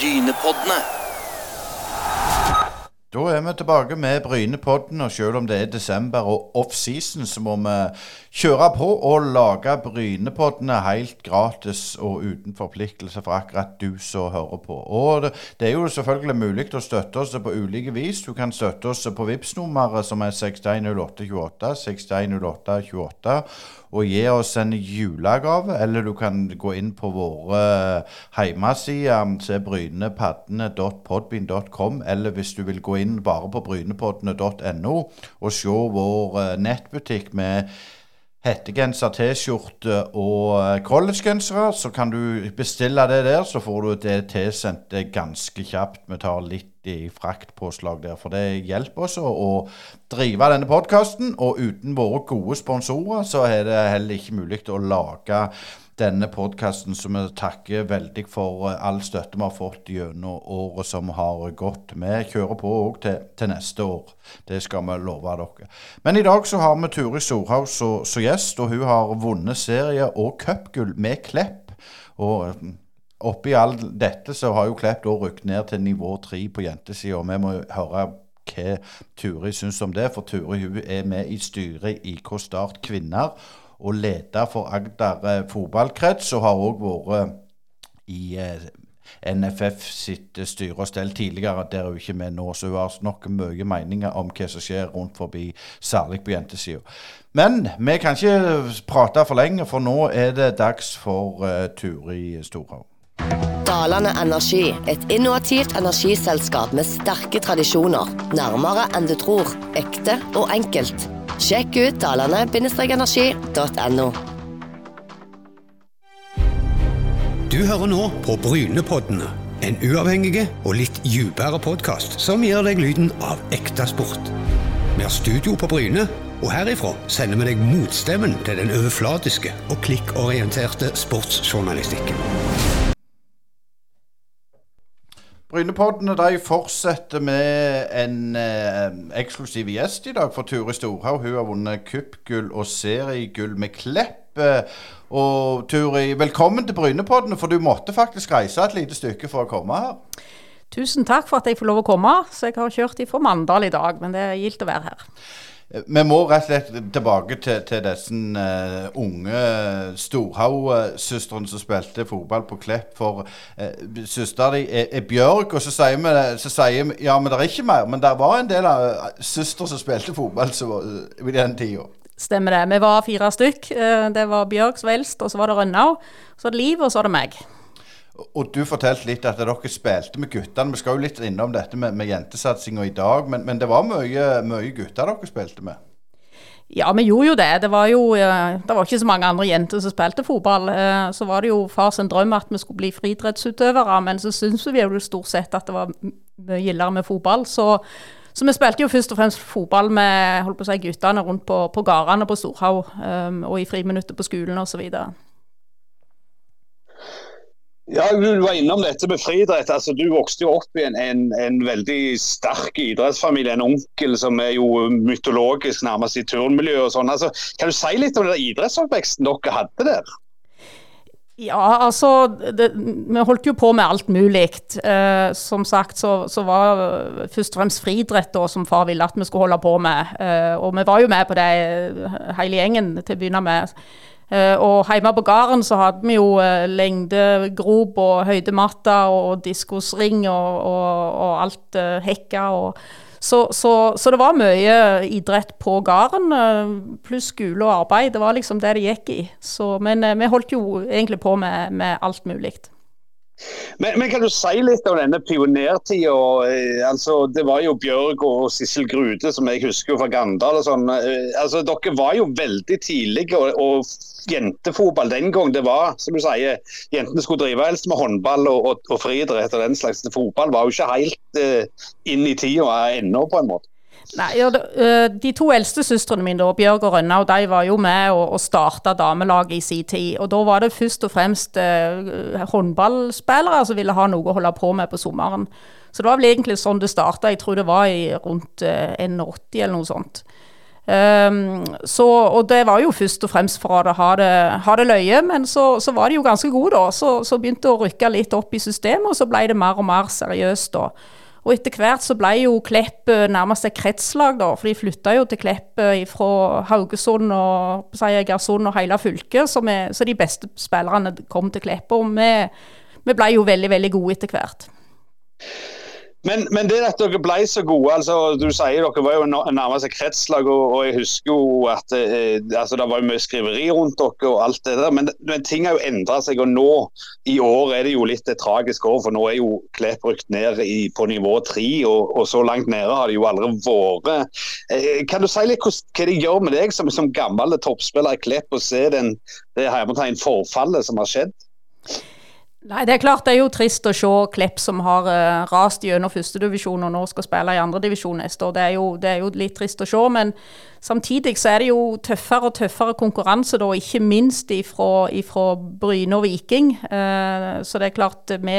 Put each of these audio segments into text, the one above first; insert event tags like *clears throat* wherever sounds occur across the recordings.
Brynepoddene. Da er vi tilbake med Brynepodden, og selv om det er desember og offseason, så må vi kjøre på og lage Brynepoddene helt gratis og uten forpliktelse for akkurat du som hører på. Og det, er jo selvfølgelig mulig å støtte oss på ulike vis. Du kan støtte oss på Vipps-nummeret som er 610828, 610828 og gi oss en julegave, eller du kan gå inn på våre hjemmesider, se brynepaddene.podbean.com, eller hvis du vil gå inn bare på brynepoddene.no og se vår eh, nettbutikk med hettegenser, T-skjorte og eh, collegegensere, så kan du bestille det der. Så får du det tilsendt ganske kjapt. Vi tar litt i fraktpåslag der, for det hjelper oss å drive denne podkasten. Og uten våre gode sponsorer så er det heller ikke mulig å lage denne podkasten, som vi takker veldig for all støtte vi har fått gjennom året som har gått. Vi kjører på òg til, til, neste år. Det skal vi love dere. Men i dag så har vi Turi Storhaug som gjest, og hun har vunnet serie og cupgull med Klepp. Og oppi all dette så har jo Klepp da rykket ned til nivå tre på jentesida. Og vi må høre hva Turi syns om det, for Turi hun er med i styret i IK Start Kvinner og leder for Agder eh, fotballkrets, og har òg vært i eh, NFF sitt styre og stell tidligere. Der er hun ikke med nå, så hun har nok mye meninger om hva som skjer rundt forbi, særlig på jentesida. Men vi kan ikke prate for lenge, for nå er det dags for uh, Turi Storhaug. Dalane Energi, et innovativt energiselskap med sterke tradisjoner. Nærmere enn du tror. Ekte og enkelt. Sjekk ut dalane-energi.no. Du hører nå på Brynepoddene. En uavhengig og litt dypere podkast som gir deg lyden av ekte sport. Vi har studio på Bryne, og herifra sender vi deg motstemmen til den overflatiske og klikkorienterte sportsjournalistikken. Brynepoddene de fortsetter med en eh, eksklusiv gjest i dag for Ture Storhaug. Hun har vunnet cupgull og seriegull med Klepp. Og Turi, velkommen til Brynepoddene, for du måtte faktisk reise et lite stykke for å komme her. Tusen takk for at jeg får lov å komme. Så jeg har kjørt ifra Mandal i dag, men det er gildt å være her. Vi må rett og slett tilbake til, til disse uh, unge Storhaug-søstrene som spilte fotball på Klepp. For uh, søstera di er, er, Bjørg, og så sier, vi, vi ja, det er ikke mer. Men det var en del av uh, søstre som spilte fotball så, uh, i den tida. Stemmer det. Vi var fire stykk. Det var Bjørg eldst, og så var det Rønnau. Så var det Liv, og så var det meg. Og du fortalte litt at dere spilte med guttene. Vi skal jo litt innom dette med, med jentesatsinga i dag, men, men, det var mye, mye gutter dere spilte med? Ja, vi gjorde jo det. Det var jo eh, det var ikke så mange andre jenter som spilte fotball. Eh, så var det jo fars en drøm at vi skulle bli friidrettsutøvere, men så syns vi jo stort sett at det var mye gildere med fotball. Så, så, vi spilte jo først og fremst fotball med holdt på å si, guttene rundt på, på gårdene på Storhaug, um, og i friminuttet på skolen osv. Ja, Du var innom dette med friidrett. Altså, du vokste jo opp i en, en, en, veldig sterk idrettsfamilie. En onkel som er jo mytologisk nærmest i turnmiljøet og sånn. Altså, kan du si litt om den idrettsoppveksten dere hadde der? Ja, altså det, Vi holdt jo på med alt mulig. Eh, som sagt så, så, var først og fremst friidrett som far ville at vi skulle holde på med. Eh, og vi var jo med på det hele gjengen til å begynne med. Eh, og hjemme på gården så hadde vi jo eh, lengdegrop og høydematter og diskosring og, og, og alt uh, hekka. og så, så, så, det var mye idrett på gården, pluss skole og arbeid. Det var liksom det det gikk i. Så, men vi holdt jo egentlig på med, med alt mulig. Men, men, kan du si litt om denne pionertida? Altså, det var jo Bjørg og Sissel Grude som jeg husker fra Gandal. og sånn. Altså, dere var jo veldig tidlige og, og jentefotball den gang. Det var, som du sier, jentene skulle drive helst med håndball og, og, og friidrett og den slags. Fotball var jo ikke helt uh, inn i tida ennå, på en måte. Nei, ja, de, eh, to eldste søstrene mine, Bjørg og Rønna, og de var jo med og, og starta damelaget i sin tid. Og Da var det først og fremst eh, håndballspillere som ville ha noe å holde på med på sommeren. Så det var vel egentlig sånn det starta. Jeg tror det var i rundt eh, 81 eller noe sånt. Um, så, og det var jo først og fremst for å ha det, ha det løye, men så, så, var de jo ganske gode, da. Så, så begynte det å rykke litt opp i systemet, og så ble det mer og mer seriøst, da. Og etter hvert så ble jo Klepp nærmest et kretslag, da. For de flytta jo til Klepp fra Haugesund og Egersund og hele fylket. Så, vi, så, de beste spillerne kom til Klepp. Og vi, vi ble jo veldig, veldig gode etter hvert. Men, men, det at dere ble så gode, altså du sier dere var jo nærmest et kretslag, og, og, jeg husker jo at eh, altså, det var jo mye skriveri rundt dere og alt det der, men, men ting har jo endra seg. og Nå i år er det jo litt et tragisk år, for nå er jo Klepp rykt ned i, på nivå tre, og, og, så langt nede har det jo aldri vært. Eh, kan du si litt hva, hva de gjør med deg som, som gammel toppspiller i Klepp, å se den, det forfallet som har skjedd? Nei, Det er klart det er jo trist å se Klepp som har uh, rast gjennom førstedivisjon og nå skal spille i andredivisjon neste år. Det er, jo, det er, jo, litt trist å se. Men samtidig så er det jo tøffere og tøffere konkurranse, da, ikke minst ifra, ifra Bryne og Viking. Uh, så det er klart, vi,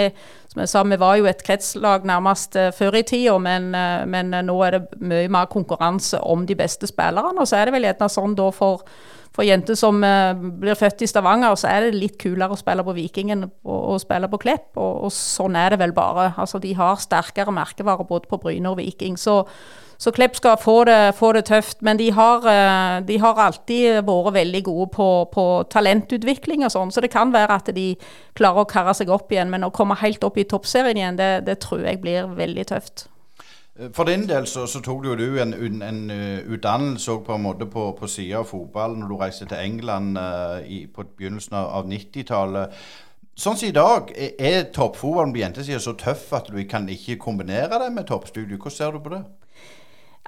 som jeg sa, vi var jo et kretslag nærmest uh, før i tida, men, men, nå er det mye mer konkurranse om de beste spillerne. Og så er det vel gjerne sånn da for for jenter som eh, blir født i Stavanger, så er det litt kulere å spille på Viking enn å, spille på Klepp. Og, og, sånn er det vel bare. Altså, de har sterkere merkevarer både på Bryne og Viking. Så, så Klepp skal få det, få det, tøft. Men de har, eh, de har alltid vært veldig gode på, på, talentutvikling og sånn. Så det kan være at de klarer å karre seg opp igjen. Men å komme helt opp i toppserien igjen, det, det tror jeg blir veldig tøft. For din del så, så tok jo du en, en, en uh, utdannelse på en måte på, på sida av fotballen når du reiste til England uh, i, på begynnelsen av 90-tallet. Sånn som i dag, er, er toppfotballen på jentesida så tøff at du kan ikke kombinere det med toppstudio? Hvordan ser du på det?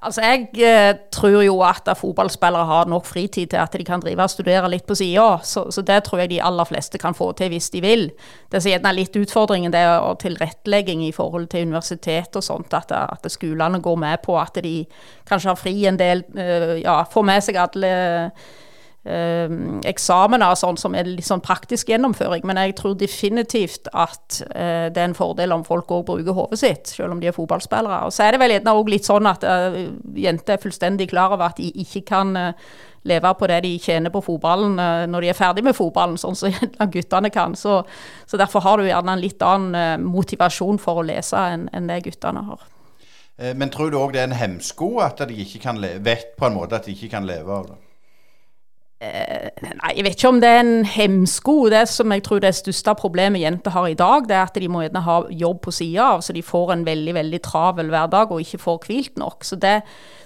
Altså, Jeg eh, tror jo at fotballspillere har nok fritid til at de kan drive og studere litt på sida. Så, så, det tror jeg de aller fleste kan få til hvis de vil. Det som gjerne er litt utfordringen, det er tilrettelegging i forhold til universitet og sånt. At, at skolene går med på at de kanskje har fri en del, eh, ja, får med seg alle eh, eksamener og sånn som er litt sånn praktisk gjennomføring. Men jeg tror definitivt at eh, det er en fordel om folk òg bruker hodet sitt, selv om de er fotballspillere. Og så er det vel gjerne òg litt sånn at eh, jenter er fullstendig klar over at de ikke kan eh, leve på det de tjener på fotballen eh, når de er ferdig med fotballen, sånn som *laughs* guttene kan. Så, så, derfor har du gjerne en litt annen eh, motivasjon for å lese enn en det guttene har. Men tror du òg det er en hemsko at de ikke kan vet på en måte at de ikke kan leve av det? Eh, nei, jeg vet ikke om det er en hemsko. Det som jeg tror det største problemet jenter har i dag, det er at de må gjerne ha jobb på sida av, så de får en veldig veldig travel hverdag og ikke får hvilt nok. Så det,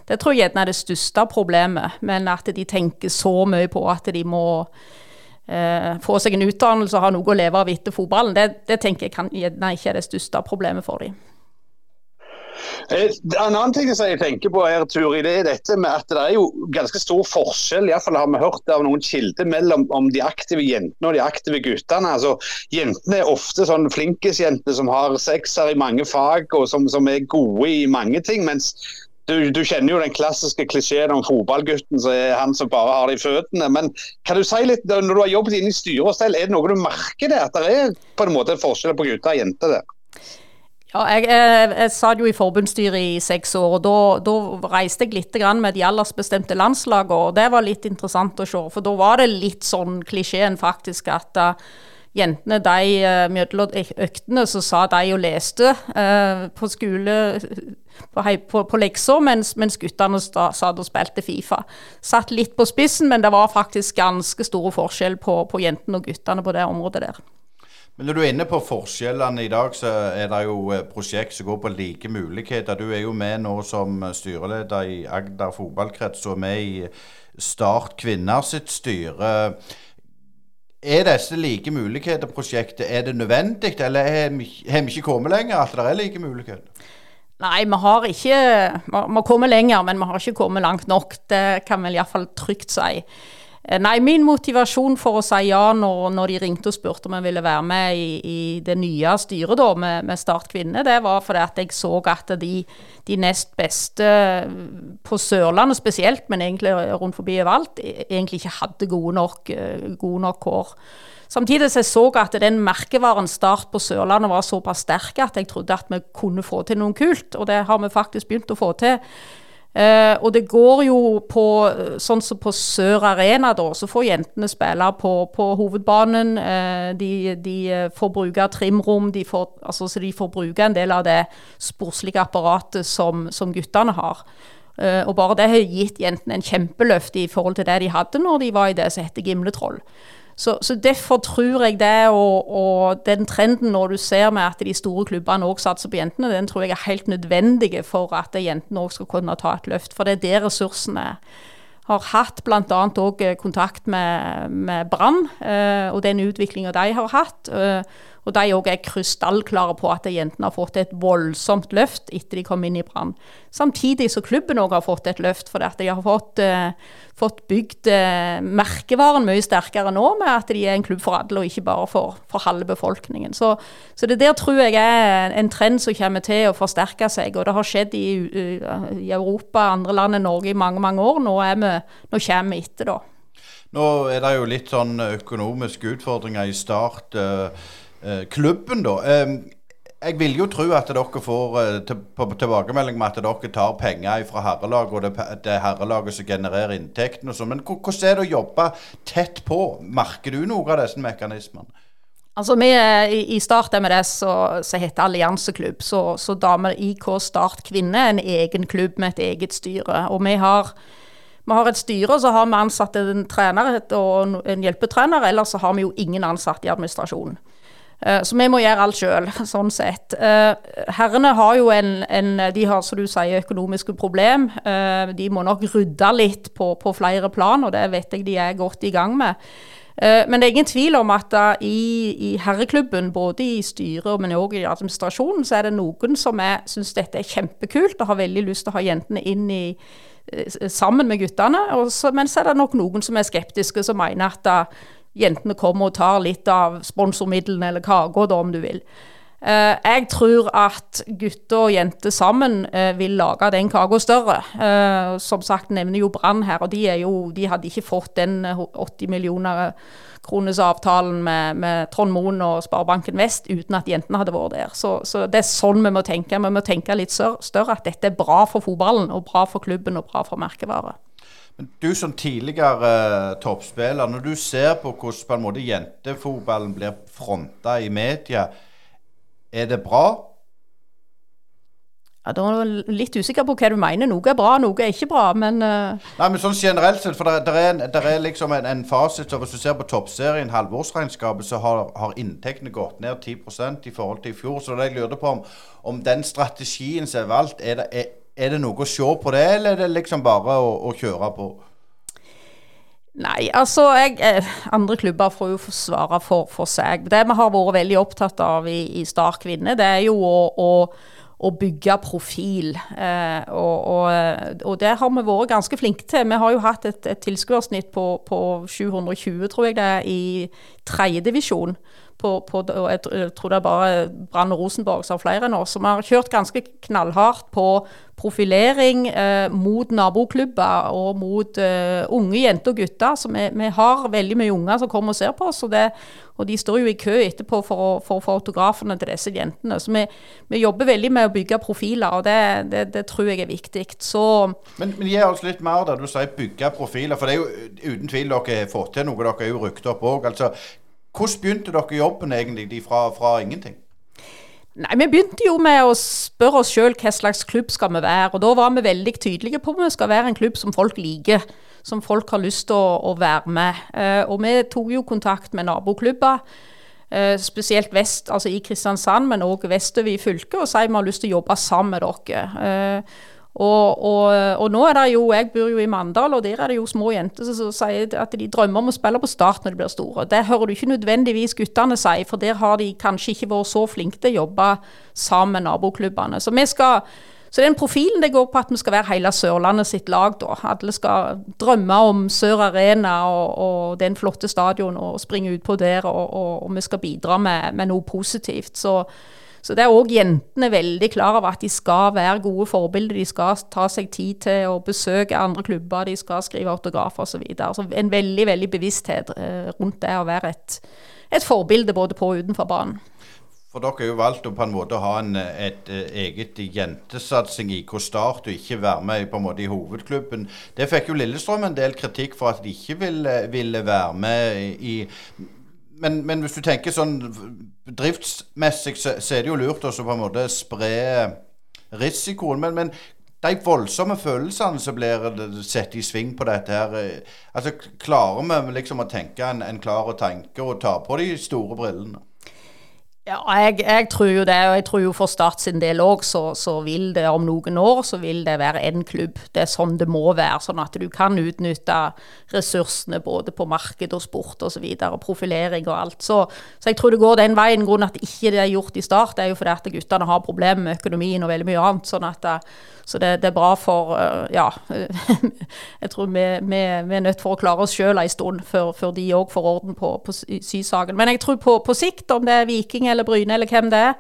det tror jeg gjerne er det største problemet. Men at de tenker så mye på at de må eh, få seg en utdannelse og ha noe å leve av etter fotballen, det, det tenker jeg kan, gjerne ikke er det største problemet for dem. Eh, en annen ting som jeg tenker på her, Turi, det er dette med at det er jo ganske stor forskjell, iallfall har vi hørt av noen kilder, mellom om de aktive jentene og de aktive guttene. Altså, Jentene er ofte sånn flinkisjenter som har sekser i mange fag og som, som er gode i mange ting. mens du, du, kjenner jo den klassiske klisjeen om fotballgutten som er han som bare har det i føttene. Men kan du si litt, når du har jobbet inne i styre og stell, er det noe du merker det? At det er på en måte forskjell på gutter og jenter der? Ja, jeg, jeg, jeg satt jo i forbundsstyret i seks år, og da, da reiste jeg litt med de aldersbestemte landslagene. Og det var litt interessant å se, for da var det litt sånn klisjeen faktisk at uh, jentene de uh, mellom øktene så sa de og leste uh, på skole på, på, på lekser, mens, mens guttene satt og spilte Fifa. Satt litt på spissen, men det var faktisk ganske store forskjell på, på jentene og guttene på det området der. Men når du er inne på forskjellene i dag, så er det jo eh, prosjekt som går på like muligheter. Du er jo med nå som styreleder i Agder fotballkrets og med i Start kvinner sitt styre. Er disse like muligheter-prosjektet er det nødvendig, eller har vi ikke kommet lenger at det er like muligheter? Nei, vi har ikke Vi har kommet lenger, men vi har ikke kommet langt nok. Det kan vi iallfall trygt si. Eh, nei, min motivasjon for å si ja når, når de ringte og spurte om jeg ville være med i, i det nye styret da, med, med, Start kvinne, det var fordi at jeg så at de, de nest beste på Sørlandet spesielt, men egentlig rundt forbi overalt, e, egentlig ikke hadde gode nok, eh, gode nok kår. Samtidig så jeg så at den merkevaren Start på Sørlandet var såpass sterk at jeg trodde at vi kunne få til noe kult, og det har vi faktisk begynt å få til. Uh, og det går jo på sånn som på Sør Arena, da, så får jentene spille på, på hovedbanen. Uh, de, de, får bruke trimrom, de får, altså, så de får bruke en del av det sportslige apparatet som, som guttene har. Uh, og bare det har gitt jentene en kjempeløft i forhold til det de hadde når de var i det som heter Gimletroll. Så, så, derfor tror jeg det, og, og, den trenden når du ser med at de store klubbene òg satser på jentene, den tror jeg er helt nødvendig for at jentene òg skal kunne ta et løft. For det er det ressursene har hatt bl.a. òg kontakt med, med Brann eh, og den utviklinga de har hatt. Og de òg er krystallklare på at jentene har fått et voldsomt løft etter de kom inn i Brann. Samtidig så klubben òg har fått et løft, fordi at de har fått, eh, fått bygd eh, merkevaren mye sterkere nå, med at de er en klubb for alle, og ikke bare for, for halve befolkningen. Så, så, det der tror jeg er en trend som kommer til å forsterke seg. Og det har skjedd i, i Europa, andre land enn Norge, i mange, mange år. Nå, er vi, nå kommer vi etter, da. Nå er det jo litt sånn økonomiske utfordringer i start. Eh, klubben, da. jeg vil jo tro at dere får eh, tilbakemelding med at dere tar penger fra herrelaget, og det, det er herrelaget som genererer inntektene og sånn. Men hvordan er det å jobbe tett på? Merker du noe av disse mekanismene? Altså vi I Start MDS, så heter allianseklubb, så, så damer IK Start Kvinne er en egen klubb med et eget styre. Og vi har, vi har et styre, og så har vi ansatt en trener og en hjelpetrener. Ellers så har vi jo ingen ansatte i administrasjonen. Eh, så vi må gjøre alt sjøl, *laughs* sånn sett. Eh, herrene har jo en, en, de har, som du sier, økonomiske problem. Eh, de må nok rydde litt på, på flere plan, og det vet jeg de er godt i gang med. Men det er ingen tvil om at i, i herreklubben, både i styret men også i administrasjonen, så er det noen som syns dette er kjempekult og har veldig lyst til å ha jentene inn i, sammen med guttene. men så er det nok noen som er skeptiske, som mener at jentene kommer og tar litt av sponsormidlene eller kaka, om du vil. Uh, jeg tror at gutter og jenter sammen uh, vil lage den kaka større. Uh, som sagt nevner jo Brann her, og de, jo, de, hadde ikke fått den 80 millioner kroners avtalen med, med Trond Moen og Sparebanken Vest uten at jentene hadde vært der. Så, så, det er sånn vi må tenke. Vi må tenke litt større, at dette er bra for fotballen, og bra for klubben og bra for merkevaret. Men du som tidligere uh, toppspiller, når du ser på hvordan på en måte jentefotballen blir fronta i media, er det bra? Ja, Da er du litt usikker på hva du mener. Noe er bra, noe er ikke bra, men uh... Nei, men sånn generelt sett, for det er, er, liksom en, en fasit. Så hvis du ser på toppserien, halvårsregnskapet, så har, har inntektene gått ned 10% i forhold til i fjor. Så det jeg lurte på om, om den strategien som er valgt, er det, er, er det noe å se på det, eller er det liksom bare å, å kjøre på? Nei, altså jeg, eh, Andre klubber får jo forsvare for, for, seg. Det vi har vært veldig opptatt av i, i Star kvinne, det er jo å, å, å bygge profil. Eh, og, og, og, det har vi vært ganske flinke til. Vi har jo hatt et, et tilskuersnitt på, på, 720, tror jeg det er, i tredjedivisjon på, på, og jeg, tror det er bare Brann Rosenborg som har flere nå, som har kjørt ganske knallhardt på profilering eh, mot naboklubber og mot eh, unge jenter og gutter. Så vi, vi, har veldig mye unger som kommer og ser på oss, og, det, og de står jo i kø etterpå for å få autografene til disse jentene. Så vi, vi, jobber veldig med å bygge profiler, og det, det, det tror jeg er viktig. Så men, men gi oss litt mer der. Du sier bygge profiler, for det er jo uten tvil dere har fått til noe. Dere er jo rykket opp òg. Altså, hvordan begynte dere jobben egentlig fra, fra ingenting? Nei, Vi begynte jo med å spørre oss sjøl hva slags klubb skal vi være. og Da var vi veldig tydelige på at vi skal være en klubb som folk liker. Som folk har lyst til å, å være med. Eh, og vi tok jo kontakt med naboklubber. Eh, spesielt vest, altså i Kristiansand, men òg vestover i fylket, og sa vi har lyst til å jobbe sammen med dere. Eh, og, og, og, nå er det jo, Jeg bor jo i Mandal, og der er det jo små jenter som sier at de drømmer om å spille på Start når de blir store. Det hører du ikke nødvendigvis guttene si, for der har de kanskje ikke vært så flinke til å jobbe sammen med naboklubbene. Så, vi skal, så den profilen det går på at vi skal være hele Sørlandet sitt lag. da. Alle skal drømme om Sør Arena og, og den flotte stadion og springe utpå der, og, vi skal bidra med, med noe positivt. Så så det er òg jentene veldig klar over at de skal være gode forbilder. De skal ta seg tid til å besøke andre klubber, de skal skrive autografer osv. Så videre. så en veldig veldig bevissthet eh, rundt det å være et, et forbilde både på og utenfor banen. For dere har jo valgt å på en måte ha en, et, et eget jentesatsing i Start og ikke være med på en måte i hovedklubben. Det fikk jo Lillestrøm en del kritikk for at de ikke ville, ville være med i men, men, hvis du tenker sånn bedriftsmessig, så, så er det jo lurt å på en måte spre risikoen. Men, men de voldsomme følelsene som blir satt i sving på dette her eh, altså Klarer vi liksom å tenke en, en klar tanke og ta på de store brillene? Ja, jeg, jeg, tror jo det, og jeg tror jo for Start sin del òg, så, så, vil det om noen år så vil det være én klubb. Det er sånn det må være. Sånn at du kan utnytte ressursene både på marked og sport osv. Og, så og profilering og alt. Så, så, jeg tror det går den veien. Grunnen at ikke det er gjort i Start, det er jo fordi at guttene har problemer med økonomien og veldig mye annet. sånn at så det, det, er bra for eh, Ja. *laughs* jeg tror vi, vi, vi, er nødt for å klare oss sjøl ei stund før, før de òg får orden på, på sysaken. Men jeg tror på, på sikt, om det er Viking eller Bryne eller hvem det er,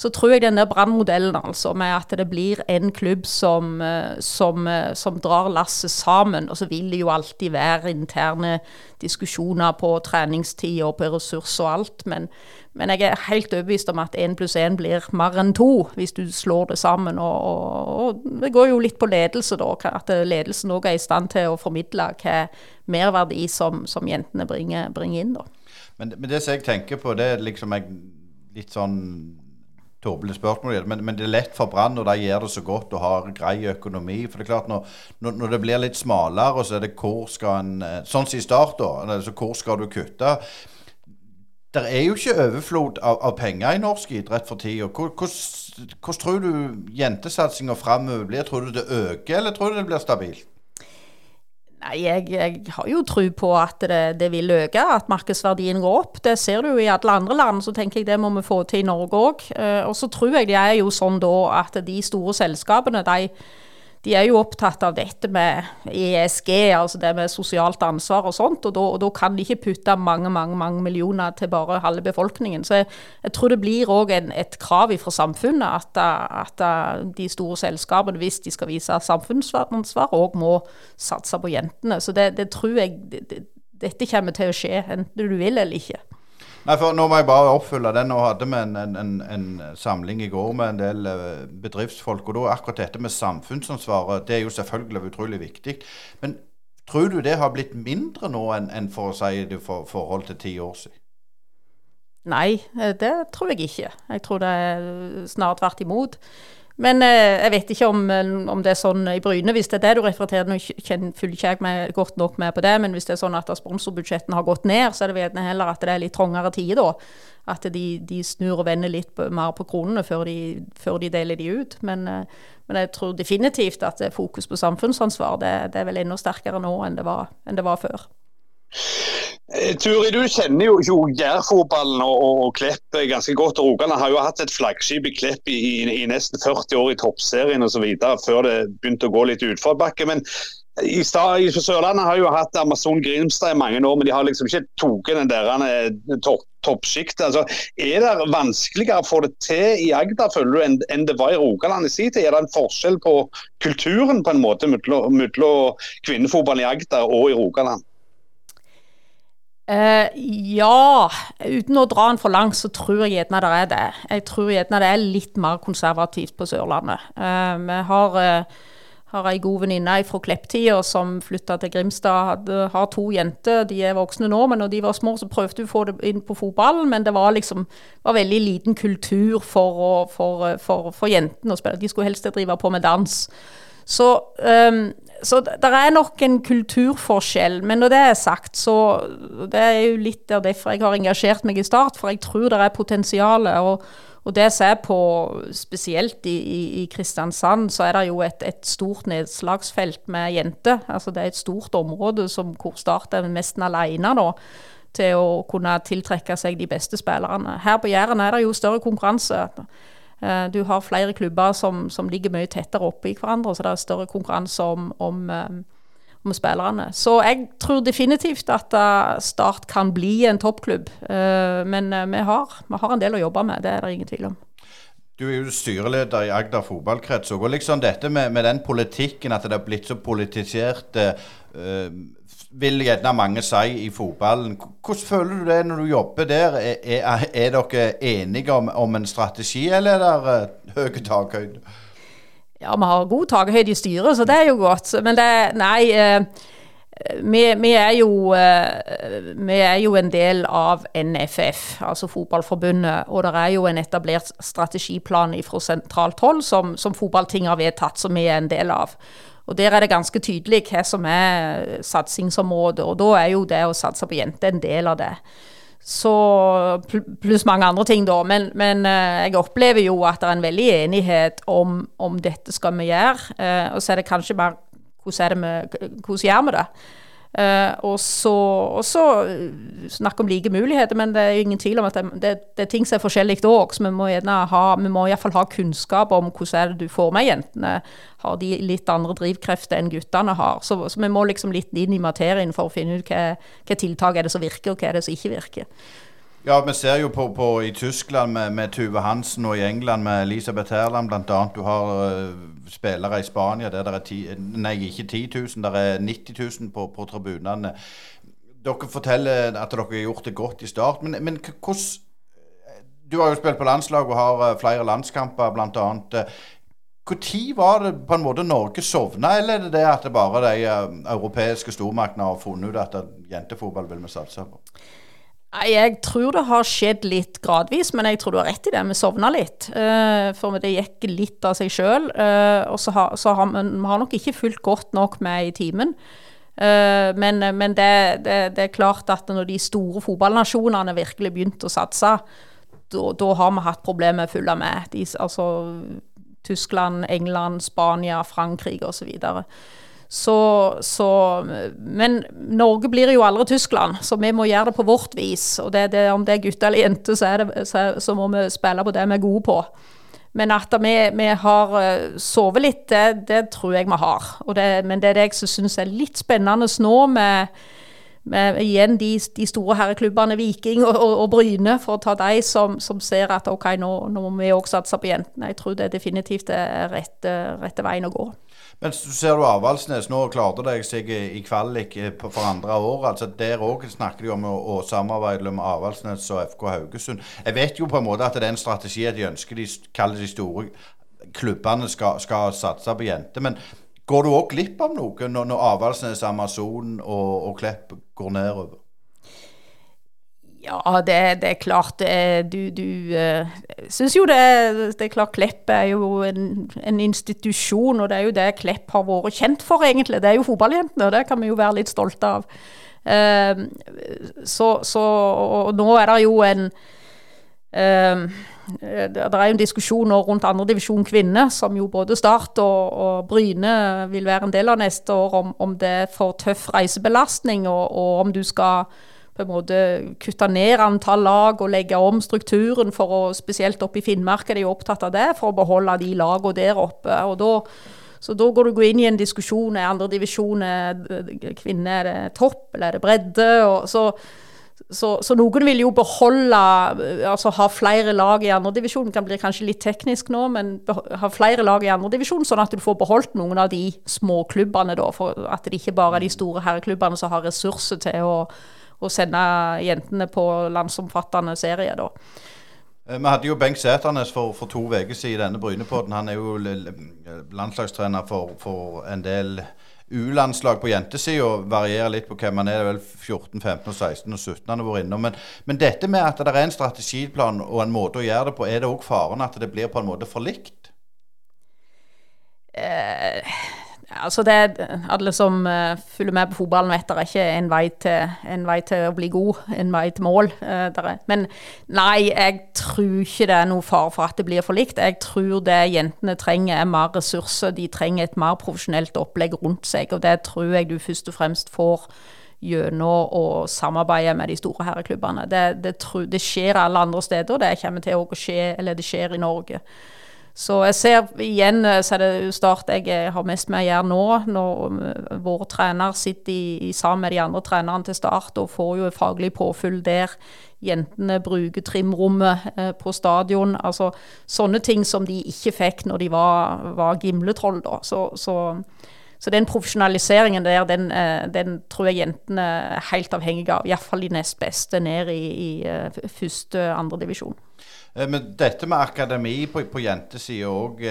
så tror jeg den der Brann-modellen, altså, med at det blir en klubb som, eh, som, eh, som, drar lasset sammen. Og så vil det jo alltid være interne diskusjoner på treningstid og på ressurser og alt. Men, men jeg er helt overbevist om at én pluss én blir mer enn to, hvis du slår det sammen. Og, og, og, det går jo litt på ledelse, da. At ledelsen òg er i stand til å formidle hva merverdi som, som jentene bringer, bringer inn, da. Men, men, det som jeg tenker på, det er liksom jeg litt sånn tåpelig spørsmål, men, men, det er lett for Brann når de gjør det så godt og har grei økonomi. For det er klart, når, når det blir litt smalere, så er det hvor skal en eh, Sånn som i start, da. Altså, hvor skal du kutte? Det er jo ikke overflod av, av penger i norsk idrett for tida. Hvordan tror du jentesatsinga framover blir? Tror du det øker, eller tror du det blir stabilt? Nei, jeg, jeg, har jo tro på at det, det, vil øke, at markedsverdien går opp. Det ser du jo i alle andre land, så tenker jeg det må vi få til i Norge òg. Eh, og så tror jeg det er jo sånn da at de store selskapene, de de er jo opptatt av dette med ESG, altså det med sosialt ansvar og sånt. Og da, kan de ikke putte mange mange, mange millioner til bare halve befolkningen. Så jeg, jeg tror det blir òg et krav fra samfunnet at, at, de store selskapene, hvis de skal vise samfunnsansvar, òg må satse på jentene. Så det, det tror jeg det, Dette kommer til å skje, enten du vil eller ikke. Nei, for Nå må jeg bare oppfylle den. Nå hadde vi en, en, en, samling i går med en del eh, bedriftsfolk. og da Akkurat dette med samfunnsansvaret det er jo selvfølgelig utrolig viktig. Men tror du det har blitt mindre nå enn en for å si det for forhold til ti år siden? Nei, eh, det tror jeg ikke. Jeg tror det er snart tvert imot. Men eh, jeg vet ikke om, eh, om, det er sånn i Bryne, hvis det er det du refererer til. Nå følger ikke jeg meg godt nok med på det, men hvis det er sånn at sponsorbudsjettene har gått ned, så er det gjerne heller at det er litt trangere tider da. At de, de, snur og vender litt mer på kronene før de, før de deler de ut. Men, eh, men, jeg tror definitivt at fokus på samfunnsansvar det, det er vel enda sterkere nå enn det var, enn det var før. Eh, Turi, du kjenner jo, jo Jærfotballen og, og, Klepp ganske godt. og Rogaland har jo hatt et flaggskip i Klepp i, i, i nesten 40 år i toppserien osv. før det begynte å gå litt utforbakke. Men i, stad, i Sørlandet har jo hatt Amazon Grimstad i mange år, men de har liksom ikke tatt den der eh, topp, toppsjiktet. Altså, er det vanskeligere å få det til i Agder føler du, enn, en det var i Rogaland i sin tid? Er det en forskjell på kulturen på en måte mellom kvinnefotballen i Agder og i Rogaland? Uh, ja, uten å dra den for langt, så tror jeg gjerne det er det. Jeg tror gjerne det er litt mer konservativt på Sørlandet. Uh, vi har, uh, har ei god venninne fra Klepptida som flytta til Grimstad. Hadde, har to jenter, de er voksne nå, men når de var små, så prøvde hun å få det inn på fotballen. Men det var liksom var veldig liten kultur for, for, for, for jentene å spille. De skulle helst drive på med dans. Så um, så det er nok en kulturforskjell. Men når det er sagt, så Det er jo litt derfor jeg har engasjert meg i Start, for jeg tror det er potensial. Og, og, det jeg ser på, spesielt i, i, i, Kristiansand, så er det jo et, et stort nedslagsfelt med jenter. Altså det er et stort område som, hvor Start er nesten alene nå til å kunne tiltrekke seg de beste spillerne. Her på Jæren er det jo større konkurranse. Eh, du har flere klubber som, som ligger mye tettere oppe i hverandre, så det er større konkurranse om, om, eh, om spillerne. Så jeg tror definitivt at eh, Start kan bli en toppklubb. Men vi har, vi har en del å jobbe med, det er det ingen tvil om. Du er jo styreleder i Agder fotballkrets. Og liksom dette med, med, den politikken, at det er blitt så politisert. Uh, vil gjerne mange si i fotballen. Hvordan føler du det når du jobber der? Er, er, er dere enige om, om, en strategi, eller er det uh, høye takhøyde? Ja, vi har god takhøyde i styret, så det er jo godt. Men det Nei. Uh, vi, vi, er jo, vi, er jo, en del av NFF, altså Fotballforbundet. Og det er jo en etablert strategiplan fra sentralt hold som, som fotballtinget har vedtatt, som vi er en del av. Og Der er det ganske tydelig hva som er satsingsområdet, og da er jo det å satse på jenter en del av det. Så Pluss mange andre ting, da. Men, men, eh, jeg opplever jo at det er en veldig enighet om, om dette skal vi gjøre. Eh, og så er det kanskje mer hvordan, hvordan gjør vi det? Uh, og så, og så snakk snakke om like muligheter, men det er ingen tvil om at det, det, det er ting som er forskjellig òg. Så vi må, ha, vi må iallfall ha kunnskap om hvordan er det du får med jentene. Har de litt andre drivkrefter enn guttene har? Så, så vi må liksom litt inn i materien for å finne ut hva, hva tiltak er det som virker, og hva er det som ikke virker. Ja, vi ser jo på, på i Tyskland med, med, Tuve Hansen og i England med Elisabeth Herland bl.a. Du har uh, spillere i Spania der det er ti, nei, ikke 10 000, der er 90 000 på, på tribunene. Dere forteller at dere har gjort det godt i start, men, men hvordan Du har jo spilt på landslag og har uh, flere landskamper bl.a. Når var det på en måte Norge sovna, eller er det det at det bare de europeiske stormaktene har funnet ut at jentefotball vil vi satse på? Jeg tror det har skjedd litt gradvis, men jeg tror du har rett i det. Vi sovna litt. Uh, for det gikk litt av seg sjøl. Eh, og så har, vi har nok ikke fulgt godt nok med i timen. Uh, men, men det, det, det, er klart at når de store fotballnasjonene virkelig begynte å satse, da har vi hatt problemer fulle med. De, altså Tyskland, England, Spania, Frankrike osv. Så, så, men Norge blir jo aldri Tyskland, så vi må gjøre det på vårt vis. og det, det, Om det er gutter eller jenter, så, så, så, må vi spille på det vi er gode på. Men at vi, vi har eh, sovet litt, det, det, tror jeg vi har. Men det er det jeg syns er litt spennende nå med, med igjen de, de, store herreklubbene Viking og, og, og, Bryne, for å ta de som, som ser at ok, nå, nå må vi òg satse på jentene. Jeg tror det definitivt er rette, rette veien å gå. Men så ser du Avaldsnes. Nå klarte det seg i kvalik for andre år. altså Der òg snakker de om å, samarbeide med Avaldsnes og FK Haugesund. Jeg vet jo på en måte at det er en strategi at de ønsker de kaller de store klubbene skal, skal satse på jenter. Men går du òg glipp av noe når, når Avaldsnes, Amazon og, og Klepp går nedover? Ja, det, det, er klart Du, du uh, syns jo det, det er klart Klepp er jo en, en, institusjon, og det er jo det Klepp har vært kjent for, egentlig. Det er jo fotballjentene, og det kan vi jo være litt stolte av. Uh, så, så, og nå er det jo en uh, det er jo en diskusjon rundt andredivisjon kvinner, som jo både Start og, og, Bryne vil være en del av neste år, om, om det er for tøff reisebelastning, og, og om du skal på en måte kutte ned antall lag og legge om strukturen for å Spesielt oppe i Finnmark er de opptatt av det, for å beholde de lagene der oppe. og da så da går du inn i en diskusjon er andredivisjon kvinner, er det topp eller er det bredde? så så, så, noen vil jo beholde Altså ha flere lag i andredivisjon. Det bli kanskje litt teknisk nå, men ha flere lag i andredivisjon, sånn at du får beholdt noen av de småklubbene, da. For at det ikke bare er de store herreklubbene som har ressurser til å å sende jentene på landsomfattende serie, da. Eh, vi hadde jo Bengt Sæternes for, for to uker siden i denne Brynepodden. Han er jo landslagstrener for, for en del U-landslag på jentesida. Varierer litt på hvem man er. Det er vel 14, 15, 16 og 17 han har vært innom. Men, men, dette med at det er en strategiplan og en måte å gjøre det på, er det òg faren at det blir på en måte for likt? Eh Altså det, Alle som uh, følger med på fotballen, vet det er ikke en vei, til, en vei til å bli god, en vei til mål. Uh, Men nei, jeg tror ikke det er noe fare for at det blir for likt. Jeg tror det jentene trenger, er mer ressurser. De trenger et mer profesjonelt opplegg rundt seg. Og det tror jeg du først og fremst får gjennom å samarbeide med de store herreklubbene. Det, det, det skjer alle andre steder, det kommer til å skje, eller det skjer i Norge. Så jeg ser igjen eh, så er det Start jeg eh, har mest med å gjøre nå, når eh, vår trener sitter i, sammen med de andre trenerne til Start og får jo faglig påfyll der. Jentene bruker trimrommet eh, på stadion. Altså sånne ting som de ikke fikk når de var, var gimletroll, da. Så, så, så den profesjonaliseringen der, den, eh, den, tror jeg jentene er helt avhengige av. Iallfall de nest beste ned i, i første, andre divisjon. Eh, men dette med akademi på, på jentesida òg.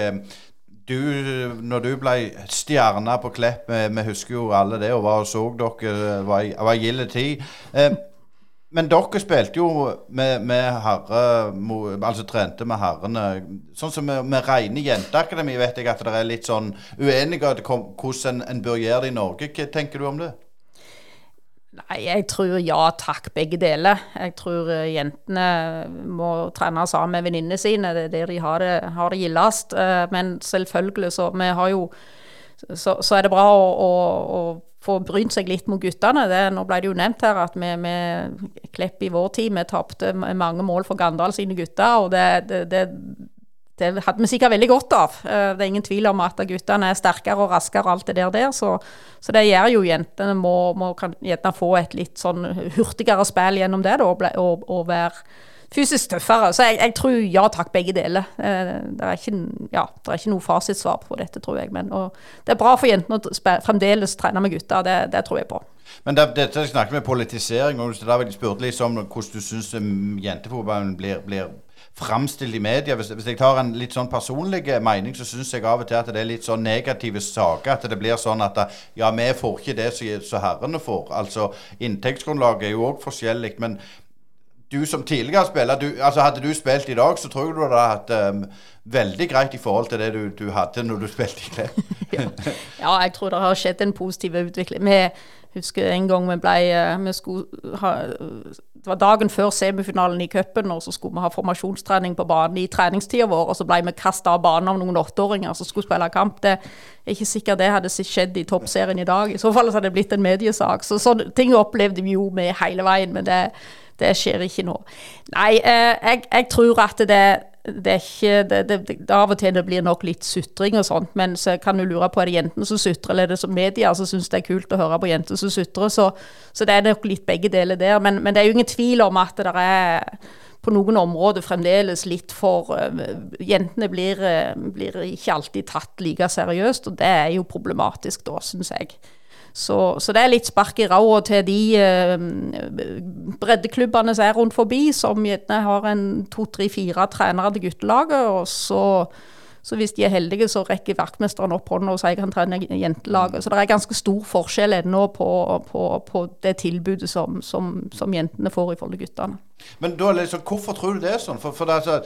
Du, når du ble stjerne på Klepp, vi husker jo alle det, og var og så dere, var, var gild tid. Men dere spilte jo med, med herre Altså trente med herrene. Sånn som med, med rene jenteakademi vet jeg at det er litt sånn uenige om hvordan en bør gjøre det i Norge. Hva tenker du om det? Nei, jeg tror ja takk, begge deler. Jeg tror uh, jentene må trene sammen med venninnene sine. Det er der de har det, har det gildest. Uh, men selvfølgelig så vi har jo så, så, er det bra å, å, å få brynt seg litt mot guttene. Det, nå ble det jo nevnt her at vi, vi Klepp i vår tid vi tapte mange mål for Gandal sine gutter. og det, det, det, det hadde vi sikkert veldig godt av. Eh, det er ingen tvil om at guttene er sterkere og raskere og alt det der. der så, så, det gjør jo jentene må, må gjerne få et litt sånn hurtigere spill gjennom det da, og, og være fysisk tøffere. Så jeg, jeg, tror ja takk, begge deler. Eh, det, er ikke, ja, det er ikke noe fasitsvar på dette, tror jeg. Men det er bra for jentene å fremdeles trene med gutter. Det, det tror jeg på. Men det, dette snakket med politisering og da jeg spurte litt om hvordan du syns jentefotballen blir, blir framstilt i media. Hvis, hvis, jeg tar en litt sånn personlig mening, så syns jeg av og til at det er litt sånn negative saker. At det blir sånn at ja, vi får ikke det som herrene får. Altså, Inntektsgrunnlaget er jo òg forskjellig. Men, du som tidligere spiller, du, altså hadde du spilt i dag, så tror jeg du hadde hatt um, veldig greit i forhold til det du, du hadde når du *laughs* spilte i Klepp. *laughs* ja. ja. jeg tror det har skjedd en positiv utvikling. Vi husker en gang vi ble eh, vi skulle ha, Det var dagen før semifinalen i cupen, og så skulle vi ha formasjonstrening på banen i treningstida vår, og så ble vi kasta av banen av noen åtteåringer som skulle spille kamp. Det er ikke sikkert det hadde skjedd i toppserien i dag. I så fall hadde det blitt en mediesak. Så sånne ting opplevde vi jo med hele veien. men det det skjer ikke nå. Nei, eh, jeg, jeg, tror at det, det er ikke det, det, det, Av og til det blir nok litt sutring og sånt, men så kan du lure på er det jentene som sutrer, eller er det som media som syns det er kult å høre på jenter som sutrer. Så, så, det er nok litt begge deler der. Men, men, det er jo ingen tvil om at det er på noen områder fremdeles litt for uh, Jentene blir, uh, blir, ikke alltid tatt like seriøst, og det er jo problematisk da, syns jeg. Så, så, det er litt spark i ræva til de eh, breddeklubbene som er rundt forbi, som gjerne har en to-tre-fire trenere til guttelaget. og så, så hvis de er heldige, så rekker verkmesteren opp hånda og sier jeg kan trene jentelaget. Så det er ganske stor forskjell ennå på, på, på det tilbudet som, som, som, jentene får i forhold til guttene. Men da liksom, hvorfor tror du det er sånn? For, for, det, altså,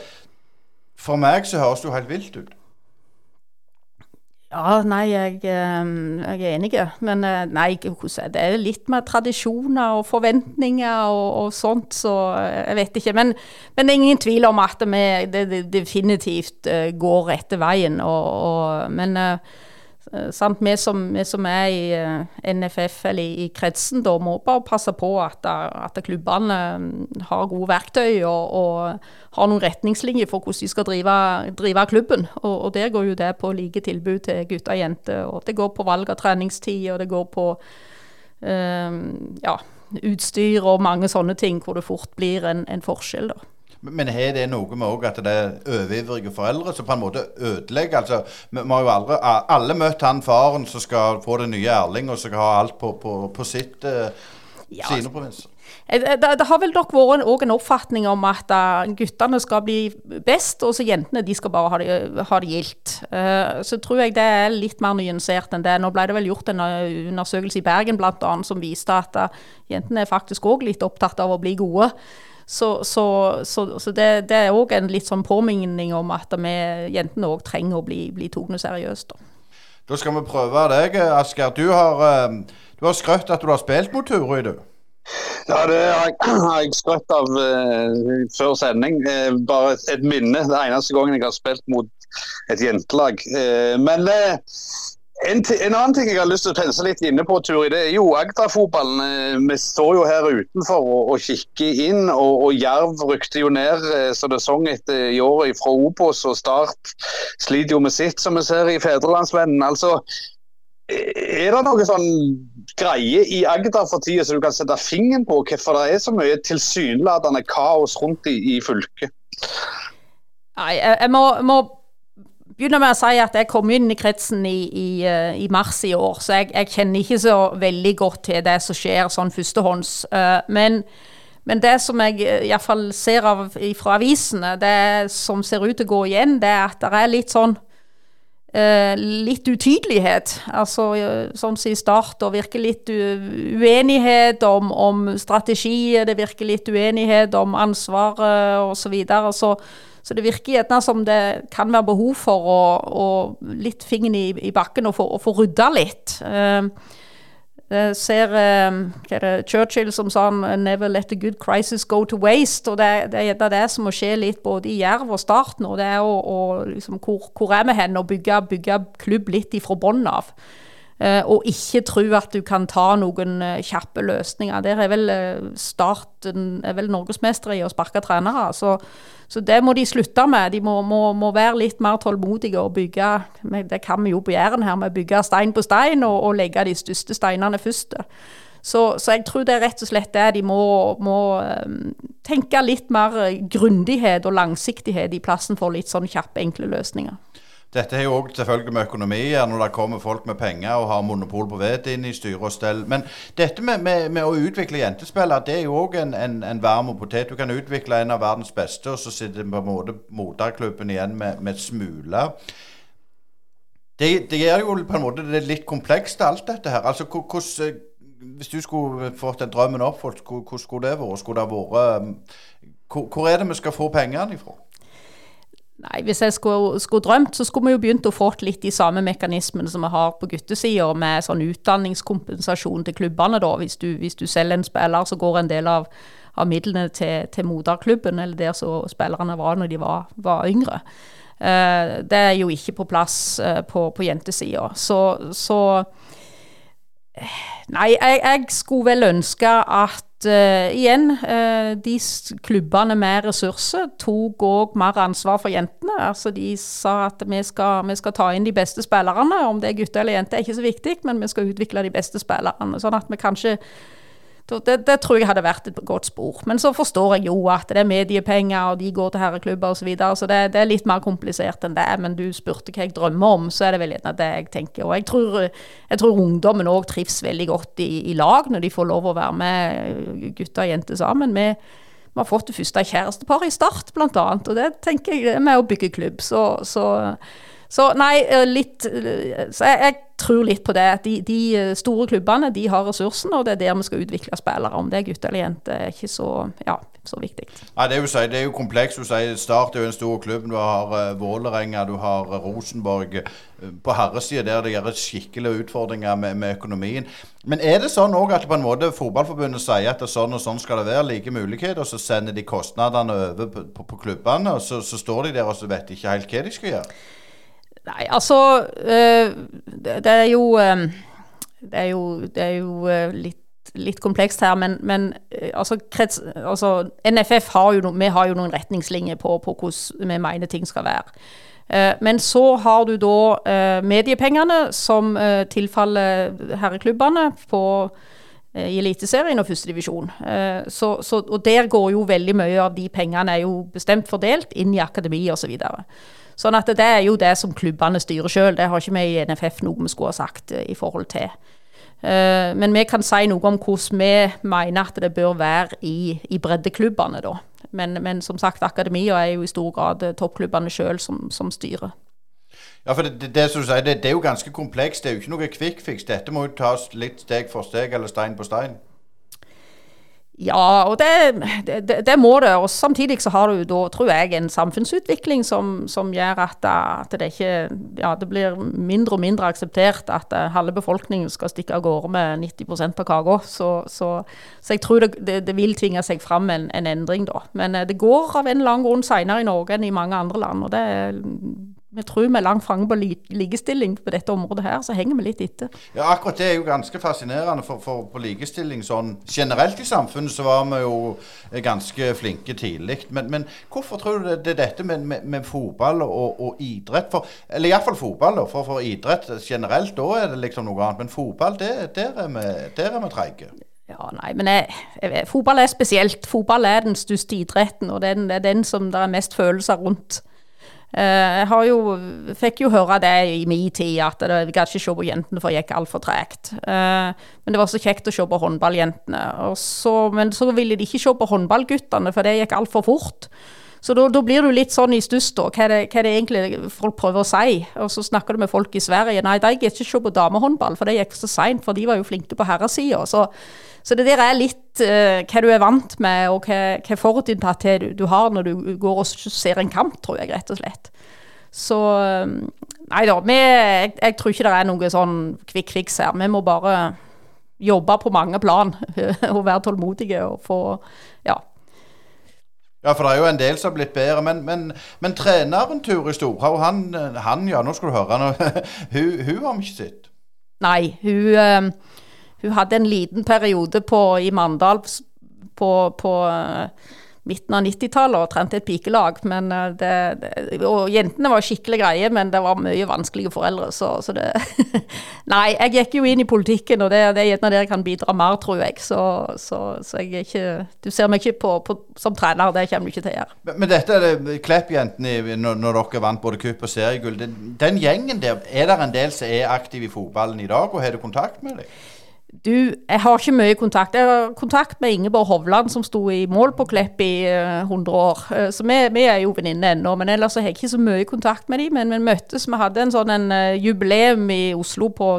for meg så høres det jo helt vilt ut. Ja, nei, jeg, ehm, jeg, er enig. Men eh, nei, det er litt med tradisjoner og forventninger og, og sånt, så eh, jeg vet ikke. Men, men, det er ingen tvil om at vi det, det definitivt eh, går rette veien. Og, og, men sant? Vi, som, vi som er i eh, NFF eller i, kretsen, da må bare passe på at, at klubbene mm, har gode verktøy og, og, har noen retningslinjer for hvordan de skal drive, drive klubben. Og, og, Der går jo det på like tilbud til gutter og jenter. og Det går på valg av treningstid, og det går på um, ja, utstyr og mange sånne ting hvor det fort blir en, en forskjell. da. Men har det noe med at det er overivrige foreldre som på en måte ødelegger? Altså, vi, har jo aldri, alle møtt han faren som skal få det nye Erling, og som skal ha alt på, på, på sitt, uh, ja, sine provinser. Det, det, har vel nok vært en, en oppfatning om at uh, guttene skal bli best, og så jentene de skal bare ha det, ha det gildt. Uh, så tror jeg det er litt mer nyansert enn det. Nå ble det vel gjort en undersøkelse i Bergen blant annet, som viste at uh, jentene er faktisk òg litt opptatt av å bli gode. Så, så, så, så det, det, er òg en litt sånn påminning om at vi jentene òg trenger å bli, bli tatt seriøst. Da. da skal vi prøve deg, Asker. Du har, eh, du har skrøtt at du har spilt mot Turøy, du. Ja, det har jeg, *clears throat* har skrøtt av uh, før sending. Uh, bare et minne. Det eneste gangen jeg har spilt mot et jentelag. Uh, men en, en, annen ting jeg har lyst til å pense litt inne på, Turi, det er jo Agder-fotballen. Eh, vi står jo her utenfor og, og kikker inn, og, og Jerv rykte jo ned eh, så det sang etter i år fra Obos, og Start sliter jo med sitt, som vi ser i Fedrelandsvennen. Altså, er det noe sånn greie i Agder for tida som du kan sette fingeren på hvorfor det er så mye tilsynelatende kaos rundt i, i fylket? Nei, jeg må, må begynner med å si at jeg kom inn i kretsen i, i, eh, i mars i år, så jeg, jeg, kjenner ikke så veldig godt til det som skjer sånn førstehånds. Uh, men, men, det som jeg iallfall ser av, fra avisene, det som ser ut til å gå igjen, det er at det er litt sånn litt utydelighet. Altså som sier start, og virker litt uenighet om, om strategi, det virker litt uenighet om ansvaret osv. Så, videre, så så det virker gjerne som det kan være behov for å, å litt fingeren i, i, bakken og få, rydda litt. Uh, jeg ser det, Churchill som sa 'never let a good crisis go to waste'. og Det, det er det som må skje litt både i Jerv og Start nå. det er å, å liksom, hvor, hvor, er vi hen? Og bygge, bygge klubb litt ifra bånn av. Uh, og ikke tro at du kan ta noen uh, kjappe løsninger. Der er vel Start starten er vel norgesmestere i å sparke trenere. Så, så, det må de slutte med. De må, må, må, være litt mer tålmodige og bygge Det kan vi jo på Jæren her, med bygge stein på stein og, og legge de største steinene først. Så, så, jeg tror det er rett og slett det. De må, må um, tenke litt mer grundighet og langsiktighet i plassen for litt sånn kjappe, enkle løsninger. Dette har jo òg selvfølgelig med økonomi å når det kommer folk med penger og har monopol på ved inn i styre og stell. Men dette med, med, med å utvikle jentespillere, det er jo òg en, en, en, varm potet. Du kan utvikle en av verdens beste, og så sitter på en måte moderklubben igjen med, med smuler. Det, det gjør jo på en måte det litt komplekst, alt dette her. Altså, hvordan hvis du skulle fått den drømmen oppfylt, hvordan skulle det vært? Skulle det vært hvor, hvor er det vi skal få pengene ifra? Nei, Hvis jeg skulle, skulle, drømt, så skulle vi jo begynt å få litt de samme mekanismene som vi har på guttesida, med sånn utdanningskompensasjon til klubbene. da. Hvis du, hvis du selger en spiller, så går en del av, av midlene til, til moderklubben, eller der så spillerne var når de var, var yngre. Eh, det er jo ikke på plass eh, på, på jentesida. Så, så Nei, jeg, jeg, skulle vel ønske at uh, igjen, uh, de klubbene med ressurser tok òg mer ansvar for jentene. Altså De sa at vi skal, vi skal, ta inn de beste spillerne. Om det er gutter eller jenter er ikke så viktig, men vi skal utvikle de beste spillerne. Sånn at vi kanskje det, det, tror jeg hadde vært et godt spor. Men så forstår jeg jo at det er mediepenger, og de går til herreklubber osv. Så, videre, så det, det, er litt mer komplisert enn det. Men du spurte hva jeg drømmer om, så er det vel gjerne det jeg tenker. Og jeg tror, jeg tror ungdommen òg trives veldig godt i, i, lag, når de får lov å være med gutter og jenter sammen. Vi, vi har fått det første kjæresteparet i Start, annet. Og det tenker jeg er med å bygge klubb. så, så så nei, eh, litt eh, Så jeg, jeg tror litt på det. de, de, eh, store klubbene de har ressursene, og det er der vi skal utvikle spillere. Om det er gutter eller jenter, er ikke så, ja, så viktig. Nei, det, er jo, det er jo komplekst. Du sier Start er jo en stor klubb. Du har Vålerenga, du har Rosenborg. På herresida der det gjøres skikkelige utfordringer med, med, økonomien. Men er det sånn òg at på en måte Fotballforbundet sier at det er sånn og sånn skal det være, like muligheter, og så sender de kostnadene over på, på, på klubbene, og så, så står de der og så vet de ikke helt hva de skal gjøre? Nei, altså øh, det, det, er jo Det er jo, det er jo litt, litt, komplekst her, men, men altså, krets, altså, NFF har jo, vi har jo noen retningslinjer på, på hvordan vi mener ting skal være. Men så har du da mediepengene som tilfaller herreklubbene på i Eliteserien og førstedivisjon. Og der går jo veldig mye av de pengene er jo bestemt fordelt inn i akademi osv. Sånn at det er jo det som klubbene styrer sjøl. Det har ikke vi i NFF noe vi skulle ha sagt uh, i forhold til. Uh, men vi kan si noe om hvordan vi mener at det bør være i, i breddeklubbene, da. Men, men, som sagt, akademia er jo i stor grad uh, toppklubbene sjøl som, som, styrer. Ja, for det, det, det, sier, det er jo ganske komplekst. Det er jo ikke noe kvikkfiks. Dette må jo tas litt steg for steg, eller stein på stein. Ja, og det, det, det, må det. Og samtidig så har du da, tror jeg, en samfunnsutvikling som, som gjør at, at, det ikke Ja, det blir mindre og mindre akseptert at uh, halve befolkningen skal stikke av gårde med 90% av kaka. Så, så, så, jeg tror det, det, vil tvinge seg fram en, en endring, da. Men uh, det går av en eller annen grunn seinere i Norge enn i mange andre land. og det vi tror vi er langt framme på likestilling på dette området her, så henger vi litt etter. Ja, akkurat det er jo ganske fascinerende, for, for på likestilling sånn generelt i samfunnet så var vi jo ganske flinke tidlig. Men, men hvorfor tror du det, det er dette med, med, med fotball og, og, idrett? For, eller iallfall fotball, for, for idrett generelt, da er det liksom noe annet. Men fotball, det, der er vi, der er vi treige. Ja, nei, men jeg, jeg, fotball er spesielt. Fotball er den største idretten, og det er den, det er den som det er mest følelser rundt. Eh, jeg har jo, fikk jo høre det i min tid, at vi gadd ikke se på jentene for det gikk altfor tregt. Eh, men det var så kjekt å se på håndballjentene. men så ville de ikke se på håndballguttene, for det gikk altfor fort. Så da, da, blir du litt sånn i stuss, da. Hva er, det, hva er, det, egentlig folk prøver å si? Og så snakker du med folk i Sverige. Nei, de gidder ikke se på damehåndball, for det gikk så seint, for de var jo flinke på herresida. Så, så, det der er litt uh, hva du er vant med, og hva, hva forutinntatthet du, du har når du går og ser en kamp, tror jeg, rett og slett. Så um, Nei da, jeg, jeg, tror ikke det er noe sånn kvikk-kviks her. Vi må bare jobbe på mange plan *laughs* og være tålmodige og få Ja ja, for det er jo en del som har blitt bedre. Men, men, men treneren Turi Storhaug, han, han, ja, nå skal du høre, *laughs* hun, hun har vi ikke sett. Nei, hun, hun, hadde en liten periode på, i Mandal på, på uh, midten av 90-tallet og trente et pikelag. Eh, det, det, og jentene var skikkelig greie, men det var mye vanskelige foreldre. Så, så det *laughs* Nei, jeg gikk jo inn i politikken, og det, det er gjerne der jeg kan bidra mer, tror jeg. Så, så, så jeg ikke Du ser meg ikke på, på, som trener, det kommer du ikke til å gjøre. Men, men dette det Klepp-jentene når, når, dere vant både cup og seriegull. Den, den gjengen der, er det en del som er aktiv i fotballen i dag, og har du kontakt med dem? Du, jeg har ikke mye kontakt. Jeg har kontakt med Ingeborg Hovland, som sto i mål på Klepp i uh, 100 år. Uh, så vi, vi, er jo venninner ennå. Men ellers har jeg ikke så mye kontakt med dem. Men vi møttes, vi hadde en sånn en, uh, jubileum i Oslo på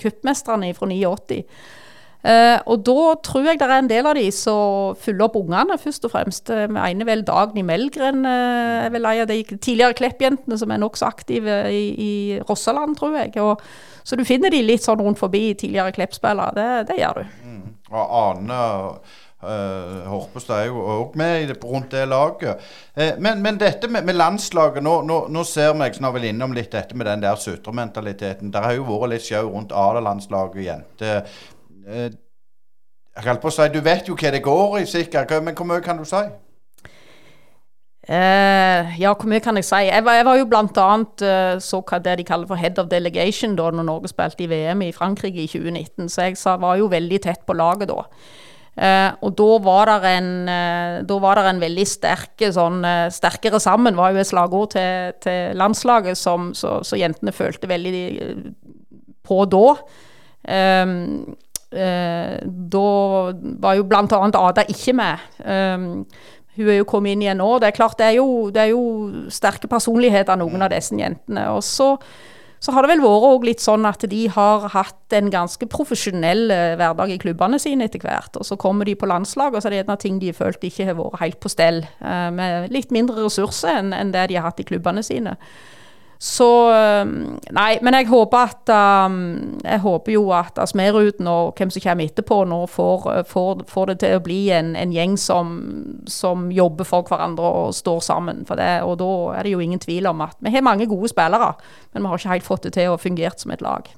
Kuppmestrene fra 89. Uh, og da tror jeg det er en del av de som fyller opp ungene, først og fremst. Vi egner vel Dagny Melgren, uh, er vel ei av de tidligere Klepp-jentene som er nokså aktive i, i Rossaland, tror jeg. Og, så du finner de litt sånn rundt forbi tidligere Klepp-spillere. Det, det, gjør du. Mm. Og Ane Uh, Horpestad er jo òg med rundt det laget. Uh, men, men, dette med, med landslaget Nå, nå, nå ser vi jeg vel innom litt dette med den der sutrementaliteten. Det har jo vært litt sjau rundt A-landslaget, jenter. Eh, jeg holdt på å si, Du vet jo hva det går i, sikkert. Men hvor mye kan du si? Uh, ja, hvor mye kan jeg si? Jeg var, jeg var jo bl.a. Uh, såkalt det de kaller for head of delegation da når Norge spilte i VM i Frankrike i 2019. Så jeg sa, var jo veldig tett på laget da. Uh, og da var det en, uh, en veldig sterke sånn Sterkere sammen var jo et slagord til, til landslaget som så, så, jentene følte veldig på da. Um, eh, da var jo bl.a. Ada ikke med. Um, hun er jo kommet inn igjen nå. Det er klart det er jo, det er jo sterke personligheter, noen av disse jentene. Og så, så har det vel vært litt sånn at de har hatt en ganske profesjonell eh, hverdag i klubbene sine etter hvert. Og så kommer de på landslag, og så er det gjerne ting de følte ikke har vært helt på stell. Eh, med litt mindre ressurser enn det de har hatt i klubbene sine. Så um, Nei, men jeg håper at um, Jeg håper jo at Smeruten og hvem som kommer etterpå, nå får, får, får det til å bli en, en gjeng som, som, jobber for hverandre og står sammen. For det, og da er det jo ingen tvil om at vi har mange gode spillere, men vi har ikke helt fått det til å fungere som et lag.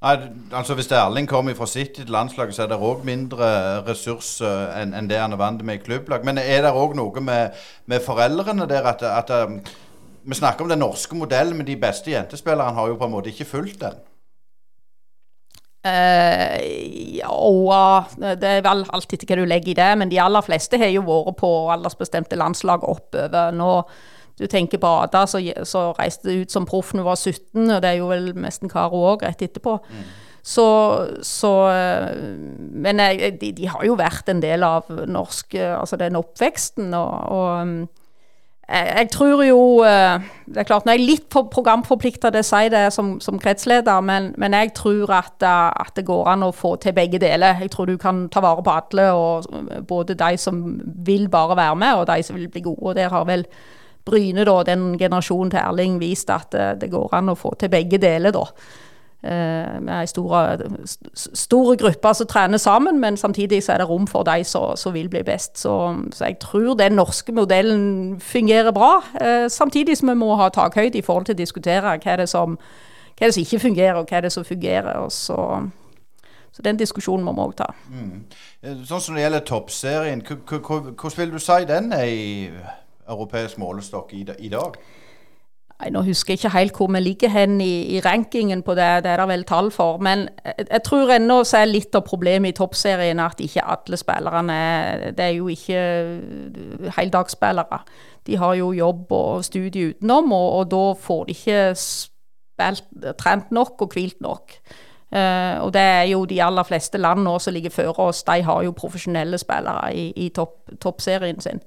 Nei, altså Hvis Erling kommer fra City til landslaget, så er det òg mindre ressurser enn en det han er vant med i klubblag. Men er det òg noe med, med, foreldrene der at, at um, vi snakker om den norske modellen, men de beste jentespillerne har jo på en måte ikke fulgt den. Uh, ja, det er vel etter hva du legger i det, men de aller fleste har jo vært på aldersbestemte landslag oppover. Nå, du tenker på Ada, så, så reiste du ut som proff da hun var 17, og det er jo vel nesten Karo òg rett etterpå. Mm. Så, så, eh, Men de, de, har jo vært en del av norsk Altså den oppveksten, og, og mm, jeg tror jo eh, Det er klart, nå er jeg litt programforplikta til å si det som, som kretsleder, men, men, jeg tror at, eh, at, det går an å få til begge deler. Jeg tror du kan ta vare på alle, og både de som vil bare være med, og de som vil bli gode. og Der har vel Bryne, da, den generasjonen til Erling, vist at det, eh, det går an å få til begge deler. da. Eh, er ei store, store grupper som trener sammen, men samtidig så er det rom for de som vil bli best. Så, så, jeg tror den norske modellen fungerer bra. Eh, samtidig som vi må ha takhøyde i forhold til å diskutere hva er det som, hva er det som ikke fungerer, og hva er det som fungerer. og så... Så den diskusjonen må vi òg ta. Mm. Eh, sånn som det gjelder toppserien, hvordan vil du si den er i europeisk målestokk i dag? Nei, Nå husker jeg ikke helt hvor vi ligger hen i, i rankingen på det, det er det vel tall for. Men jeg, jeg tror ennå så er litt av problemet i toppserien at ikke alle spillerne Det er jo ikke heldagsspillere. De har jo jobb og studie utenom, og, og da får de ikke spilt, trent nok og hvilt nok. Uh, og det er jo de aller fleste land nå som ligger før oss, de har jo profesjonelle spillere i, i topp, toppserien sin.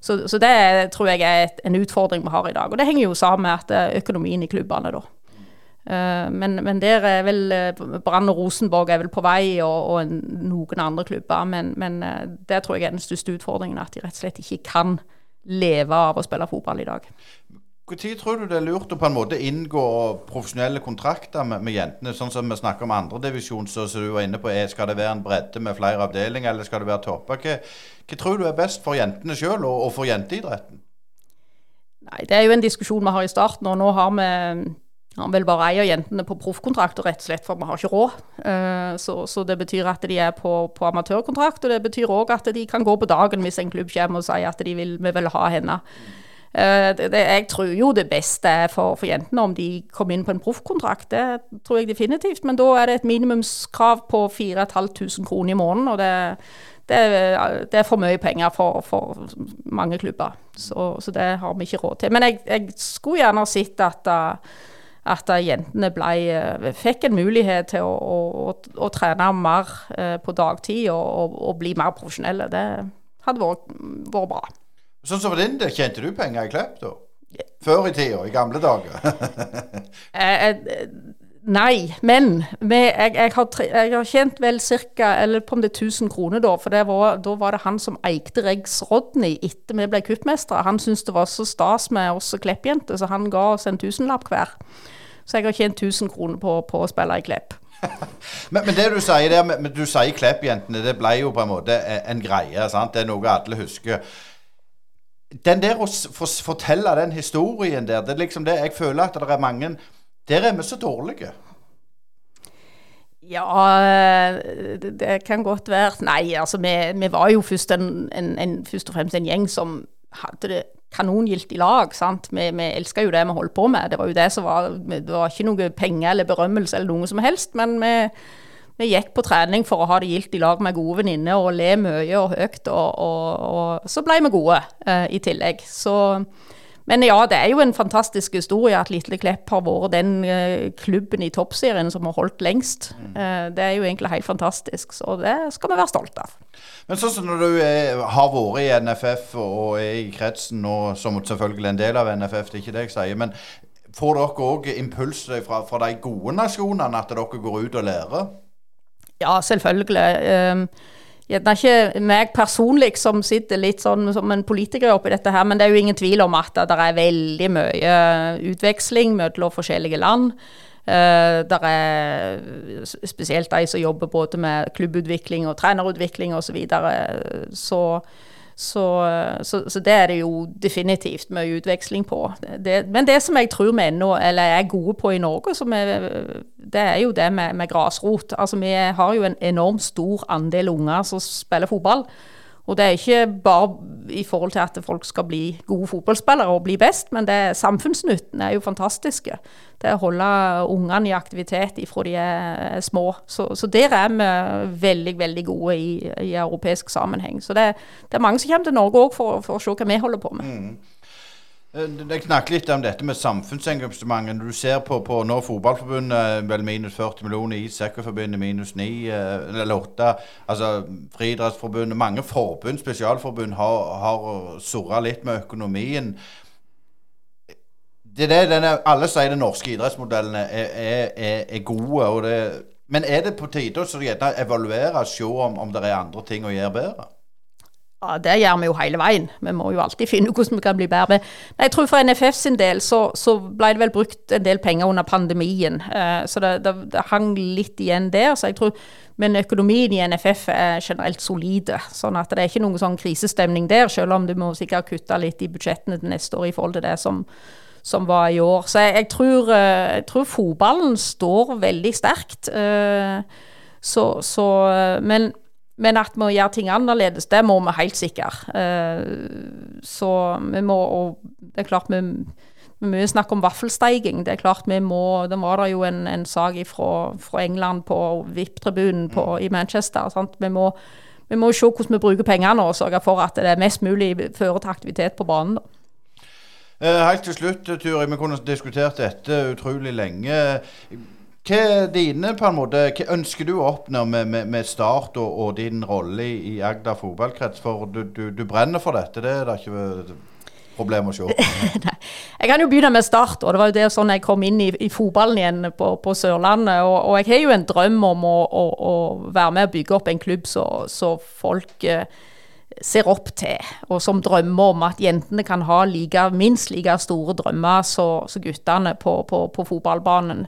Så, så, det tror jeg er en utfordring vi har i dag. Og det henger jo sammen med at eh, økonomien i klubbene, da. Uh, men, men, der er vel Brann og Rosenborg er vel på vei, og, og noen andre klubber. Men, men det tror jeg er den største utfordringen, at de rett og slett ikke kan leve av å spille fotball i dag. Når tror du det er lurt å på en måte inngå profesjonelle kontrakter med, med jentene? Sånn som vi snakker om andredivisjon, som du var inne på. Er, skal det være en bredde med flere avdelinger, eller skal det være topper? Hva, hva, tror du er best for jentene sjøl, og, og, for jenteidretten? Nei, Det er jo en diskusjon vi har i starten, og nå har vi har vel bare ei av jentene på proffkontrakt, rett og slett, for vi har ikke råd. Uh, så, så, det betyr at de er på, på amatørkontrakt, og det betyr òg at de kan gå på dagen hvis en klubb kommer og sier at de vil, vi vil ha henne. Eh, det, det, jeg tror jo det beste for, for, jentene om de kommer inn på en proffkontrakt. Det tror jeg definitivt. Men da er det et minimumskrav på 4500 kroner i måneden. Og det, det, det, er for mye penger for, for mange klubber. Så, så, det har vi ikke råd til. Men jeg, jeg skulle gjerne sett at at jentene ble, fikk en mulighet til å, å, å trene mer eh, på dagtid og, og, og, bli mer profesjonelle. Det hadde vært, vært bra. Sånn som din tjente du penger i Klepp da? Før i tida, i gamle dager? *laughs* Eh, eh, nei, men med, jeg, jeg, har, jeg, har, tjent vel ca. Eller på om det er 1000 kroner da. For var, da var det han som eide Regs Rodney etter vi ble kuppmestere. Han syntes det var så stas med oss kleppjenter, så han ga oss en tusenlapp hver. Så jeg har tjent 1000 kroner på, på å spille i Klepp. *laughs* men, men, det du sier der, men du sier Kleppjentene, det ble jo på en måte en greie. sant? Det er noe alle husker den der å fortelle den historien der, det er liksom det jeg føler at det er mange Der er vi så dårlige. Ja, det, det kan godt være. Nei, altså vi, vi var jo først, en, en, en, først, og fremst en gjeng som hadde det kanongildt i lag. sant? Vi, vi elska jo det vi holdt på med. Det var jo det som var Det var ikke noe penger eller berømmelse eller noe som helst, men vi vi gikk på trening for å ha det gildt i lag med gode venninner og le mye og høyt, og, og, og så ble vi gode eh, i tillegg. Så, men ja, det er jo en fantastisk historie at Litle Klepp har vært den eh, klubben i toppserien som har holdt lengst. Mm. Eh, det er jo egentlig helt fantastisk, så det skal vi være stolte av. Men sånn som når du er, har vært i NFF og er i kretsen nå, som selvfølgelig en del av NFF, det er ikke det jeg sier. men Får dere òg impuls fra, fra de gode nasjonene, at dere går ut og lærer? Ja, selvfølgelig. Det Gjerne ikke meg personlig som sitter litt sånn som en politiker oppi dette her, men det er jo ingen tvil om at det er veldig mye utveksling mellom forskjellige land. Uh, der er spesielt de som jobber både med klubbutvikling og trenerutvikling osv. Så, videre. så så, så, så, det er det jo definitivt mye utveksling på. Det, men det som jeg tror vi ennå, er gode på i Norge, som er, det er jo det med, med grasrot. Altså Vi har jo en enormt stor andel unger som spiller fotball. Og det er ikke bare i forhold til at folk skal bli gode fotballspillere og bli best, men det, samfunnsnytten er jo fantastiske. Det å holde ungene i aktivitet ifra de er små. Så, så, der er vi veldig veldig gode i, i europeisk sammenheng. Så det, det, er mange som kommer til Norge òg for, for, å se hva vi holder på med. Mm. Jeg eh, snakker litt om dette med samfunnsengasjementet. Du ser på, på nå Fotballforbundet vel minus 40 millioner, Ishockeyforbundet minus 9 eh, eller 8. Altså Friidrettsforbundet, mange forbund, spesialforbund, har, har surra litt med økonomien. Det er det denne, alle sier den norske idrettsmodellen er, er, er gode. Det, men er det på tide å evaluere og se om, om det er andre ting å gjøre bedre? Ja, Det gjør vi jo hele veien. Vi må jo alltid finne hvordan vi kan bli bedre. Men jeg tror for NFF sin del så, så ble det vel brukt en del penger under pandemien. Uh, så det, det, det, hang litt igjen der. så jeg tror, Men økonomien i NFF er generelt solide. sånn at det er ikke noen sånn krisestemning der, selv om du må sikkert kutte litt i budsjettene til neste år i forhold til det som, som var i år. Så jeg, jeg, tror, uh, jeg tror, fotballen står veldig sterkt. Uh, så, så Men men at vi gjør ting annerledes, det må vi helt sikkert. Uh, så vi må Og det er klart vi mye snakk om vaffelsteiging. Det er klart vi må Det var det jo en, en sak fra, fra England på VIP-tribunen i Manchester. Sant? Vi må, vi må se hvordan vi bruker pengene og sørge for at det er mest mulig fører til aktivitet på banen. Eh, helt til slutt, Turi, vi kunne diskutert dette utrolig lenge. Hva er dine på en måte, hva ønsker du å oppnå med, med, med Start og, og din rolle i, i Agder fotballkrets? For du, du, du brenner for dette, det er det ikke problem å se. *laughs* jeg kan jo begynne med Start. og Det var jo det sånn jeg kom inn i, i fotballen igjen på, på Sørlandet. Og, og, jeg har jo en drøm om å, å, å være med og bygge opp en klubb så, så folk eh, ser opp til, og som drømmer om at jentene kan ha like, minst like store drømmer som guttene på, på, på fotballbanen.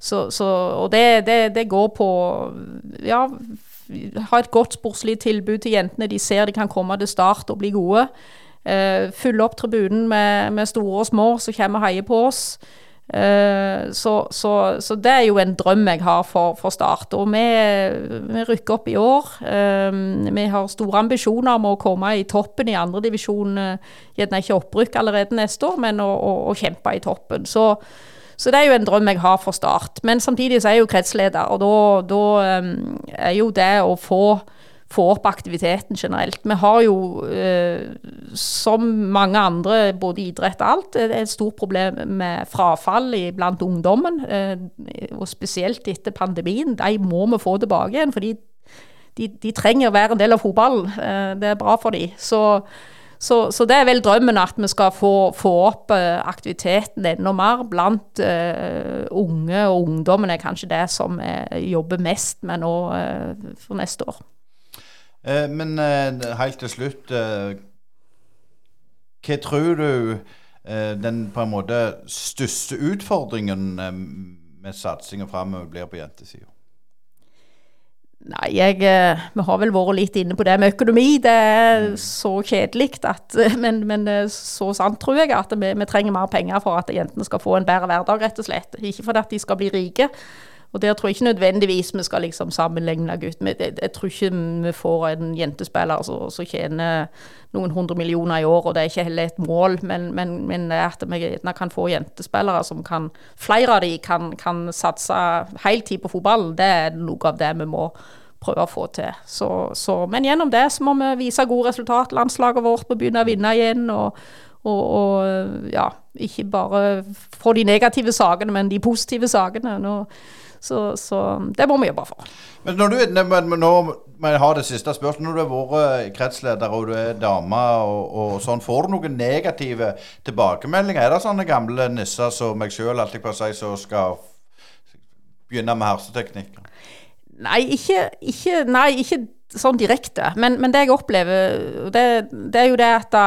Så, så, og det, det, det, går på ja, ha et godt sportslig tilbud til jentene. De ser de kan komme til start og bli gode. Uh, fylle opp tribunen med, med, store og små som kommer og heier på oss. Uh, så, så, så, det er jo en drøm jeg har for, for Start. Og vi, vi, rykker opp i år. Uh, vi har store ambisjoner om å komme i toppen i andredivisjon. Gjerne ikke opprykk allerede neste år, men å, å, å kjempe i toppen. Så, så det er jo en drøm jeg har for Start. Men samtidig så er jeg jo kretsleder, og da, um, er jo det å få, få opp aktiviteten generelt. Vi har jo, eh, som mange andre, både idrett og alt, et stort problem med frafall i, blant ungdommen. Eh, og spesielt etter pandemien. De må vi få tilbake igjen, fordi de, de trenger å være en del av fotballen. Eh, det er bra for dem. Så så, så, det er vel drømmen at vi skal få, få opp uh, aktiviteten enda mer blant uh, unge, og ungdommen er kanskje det som jobber mest med nå uh, for neste år. men helt til slutt, hva tror du den på en måte største utfordringen med satsinga framover blir på jentesida? Nei, jeg, eh, vi har vel vært litt inne på det med økonomi. Det er mm. så kjedelig Men, men eh, så sant tror jeg at vi, vi, trenger mer penger for at jentene skal få en bedre hverdag, rett og slett. Ikke fordi at de skal bli rike. Og der tror jeg ikke nødvendigvis vi skal liksom sammenligne gutt med jeg, jeg, tror ikke vi får en jentespiller som tjener noen hundre millioner i år, og det er ikke heller et mål, men, men, men at vi kan få jentespillere som kan Flere av de kan, kan satse heltid på fotball, det er noe av det vi må prøve å få til. Så, så, men gjennom det så må vi vise gode resultat. Landslaget vårt må begynne å vinne igjen. og og, og, ja, ikke bare få de negative sakene, men de positive sakene. Nå, så, så, det må vi jobbe for. Men når du, nå må jeg har det siste spørsmålet. Når du har vært kretsleder og du er dame, og, og sånn, får du noen negative tilbakemeldinger? Er det sånne gamle nisser som meg sjøl alltid på å si, som skal begynne med herseteknikker? Nei, ikke, ikke, nei, ikke sånn direkte. Men, men, det jeg opplever, det, det er jo det at da,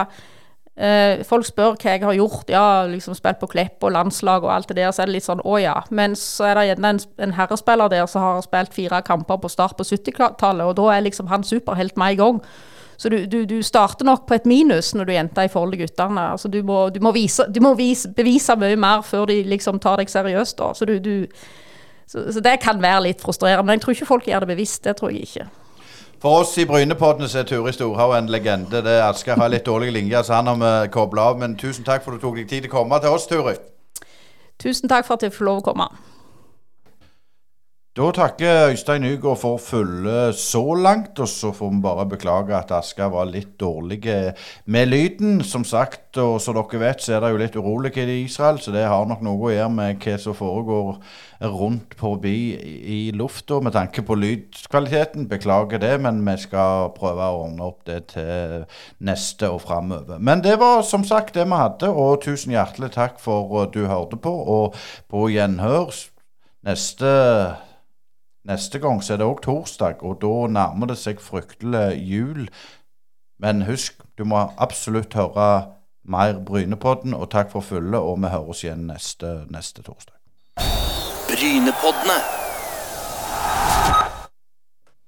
Eh, folk spør hva jeg har gjort. Ja, liksom spilt på Klepp og landslag og alt det der. Så er det litt sånn å ja. Men så er det gjerne en, en herrespiller der som har spilt fire kamper på start på 70-tallet, og da er liksom han superhelt med i gang. Så du, du, du, starter nok på et minus når du er jente i forhold til guttene. Altså, du må, du må, vise, må vise, bevise mye mer før de liksom tar deg seriøst. Så, så, så det kan være litt frustrerende. Men jeg tror ikke folk gjør det bevisst. Det tror jeg ikke. For oss i Brynepoddene er Turi Storhaug en legende. Det Asker har litt dårlige linjer, så han har vi kobla av. Men tusen takk for at du tok deg tid til å komme til oss, Turi. Tusen takk for at jeg får lov å komme. Da takker Øystein Nygaard for følge så langt, og så får vi bare beklage at Asker var litt dårlig med lyden. Som sagt, og som dere vet, så er det jo litt urolig i Israel, så det har nok noe å gjøre med hva som foregår rundt forbi i lufta med tanke på lydkvaliteten. Beklager det, men vi skal prøve å ordne opp det til neste og framover. Men det var som sagt det vi hadde, og tusen hjertelig takk for du hørte på, og på gjenhør neste Neste gang så er det òg torsdag, og da nærmer det seg fryktelig jul. Men husk, du må absolutt høre mer Brynepodden, og takk for følget, og vi høres igjen neste, neste torsdag. Brynepoddene.